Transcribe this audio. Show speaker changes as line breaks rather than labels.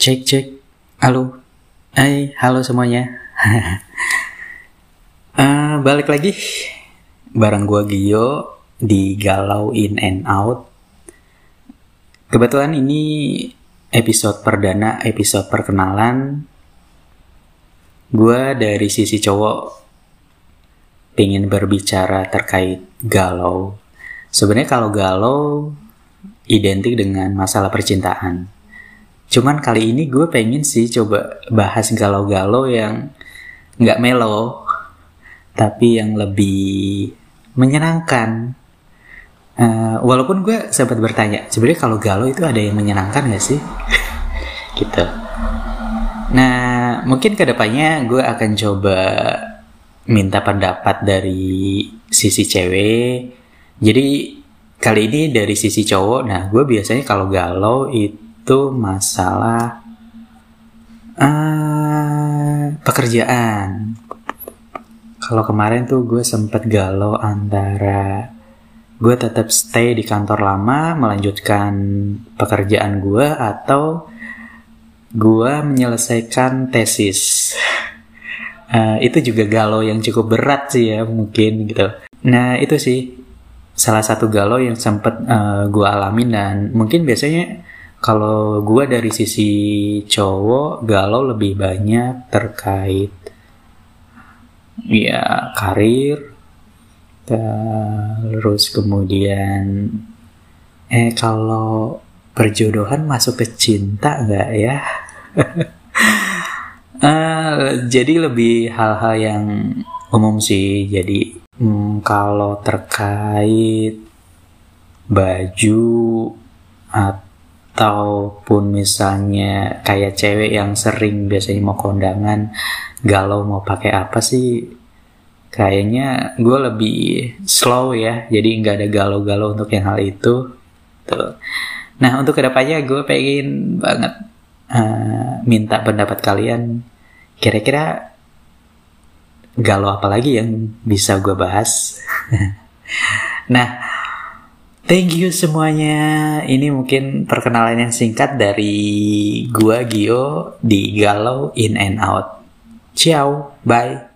Cek cek. Halo. Hai, halo semuanya. uh, balik lagi bareng gua Gio di Galau In and Out. Kebetulan ini episode perdana, episode perkenalan. Gua dari sisi cowok pengen berbicara terkait galau. Sebenarnya kalau galau identik dengan masalah percintaan Cuman kali ini gue pengen sih coba bahas galau-galau yang nggak melo, tapi yang lebih menyenangkan. Uh, walaupun gue sempat bertanya, sebenarnya kalau galau itu ada yang menyenangkan gak sih? gitu. Nah, mungkin ke depannya gue akan coba minta pendapat dari sisi cewek. Jadi kali ini dari sisi cowok. Nah, gue biasanya kalau galau itu itu masalah uh, pekerjaan. Kalau kemarin tuh gue sempet galau antara gue tetap stay di kantor lama melanjutkan pekerjaan gue atau gue menyelesaikan tesis. Uh, itu juga galau yang cukup berat sih ya mungkin gitu. Nah itu sih salah satu galau yang sempet uh, gue alamin dan mungkin biasanya kalau gue dari sisi cowok galau lebih banyak terkait ya karir terus kemudian eh kalau perjodohan masuk ke cinta nggak ya? Uh, jadi lebih hal-hal yang umum sih. Jadi hmm, kalau terkait baju atau ataupun misalnya kayak cewek yang sering biasanya mau kondangan galau mau pakai apa sih? Kayaknya gue lebih slow ya jadi nggak ada galau-galau untuk yang hal itu. Tuh. Nah untuk ke depannya gue pengen banget uh, minta pendapat kalian. Kira-kira galau apa lagi yang bisa gue bahas? Nah Thank you semuanya. Ini mungkin perkenalan yang singkat dari gua Gio di Galau In and Out. Ciao, bye.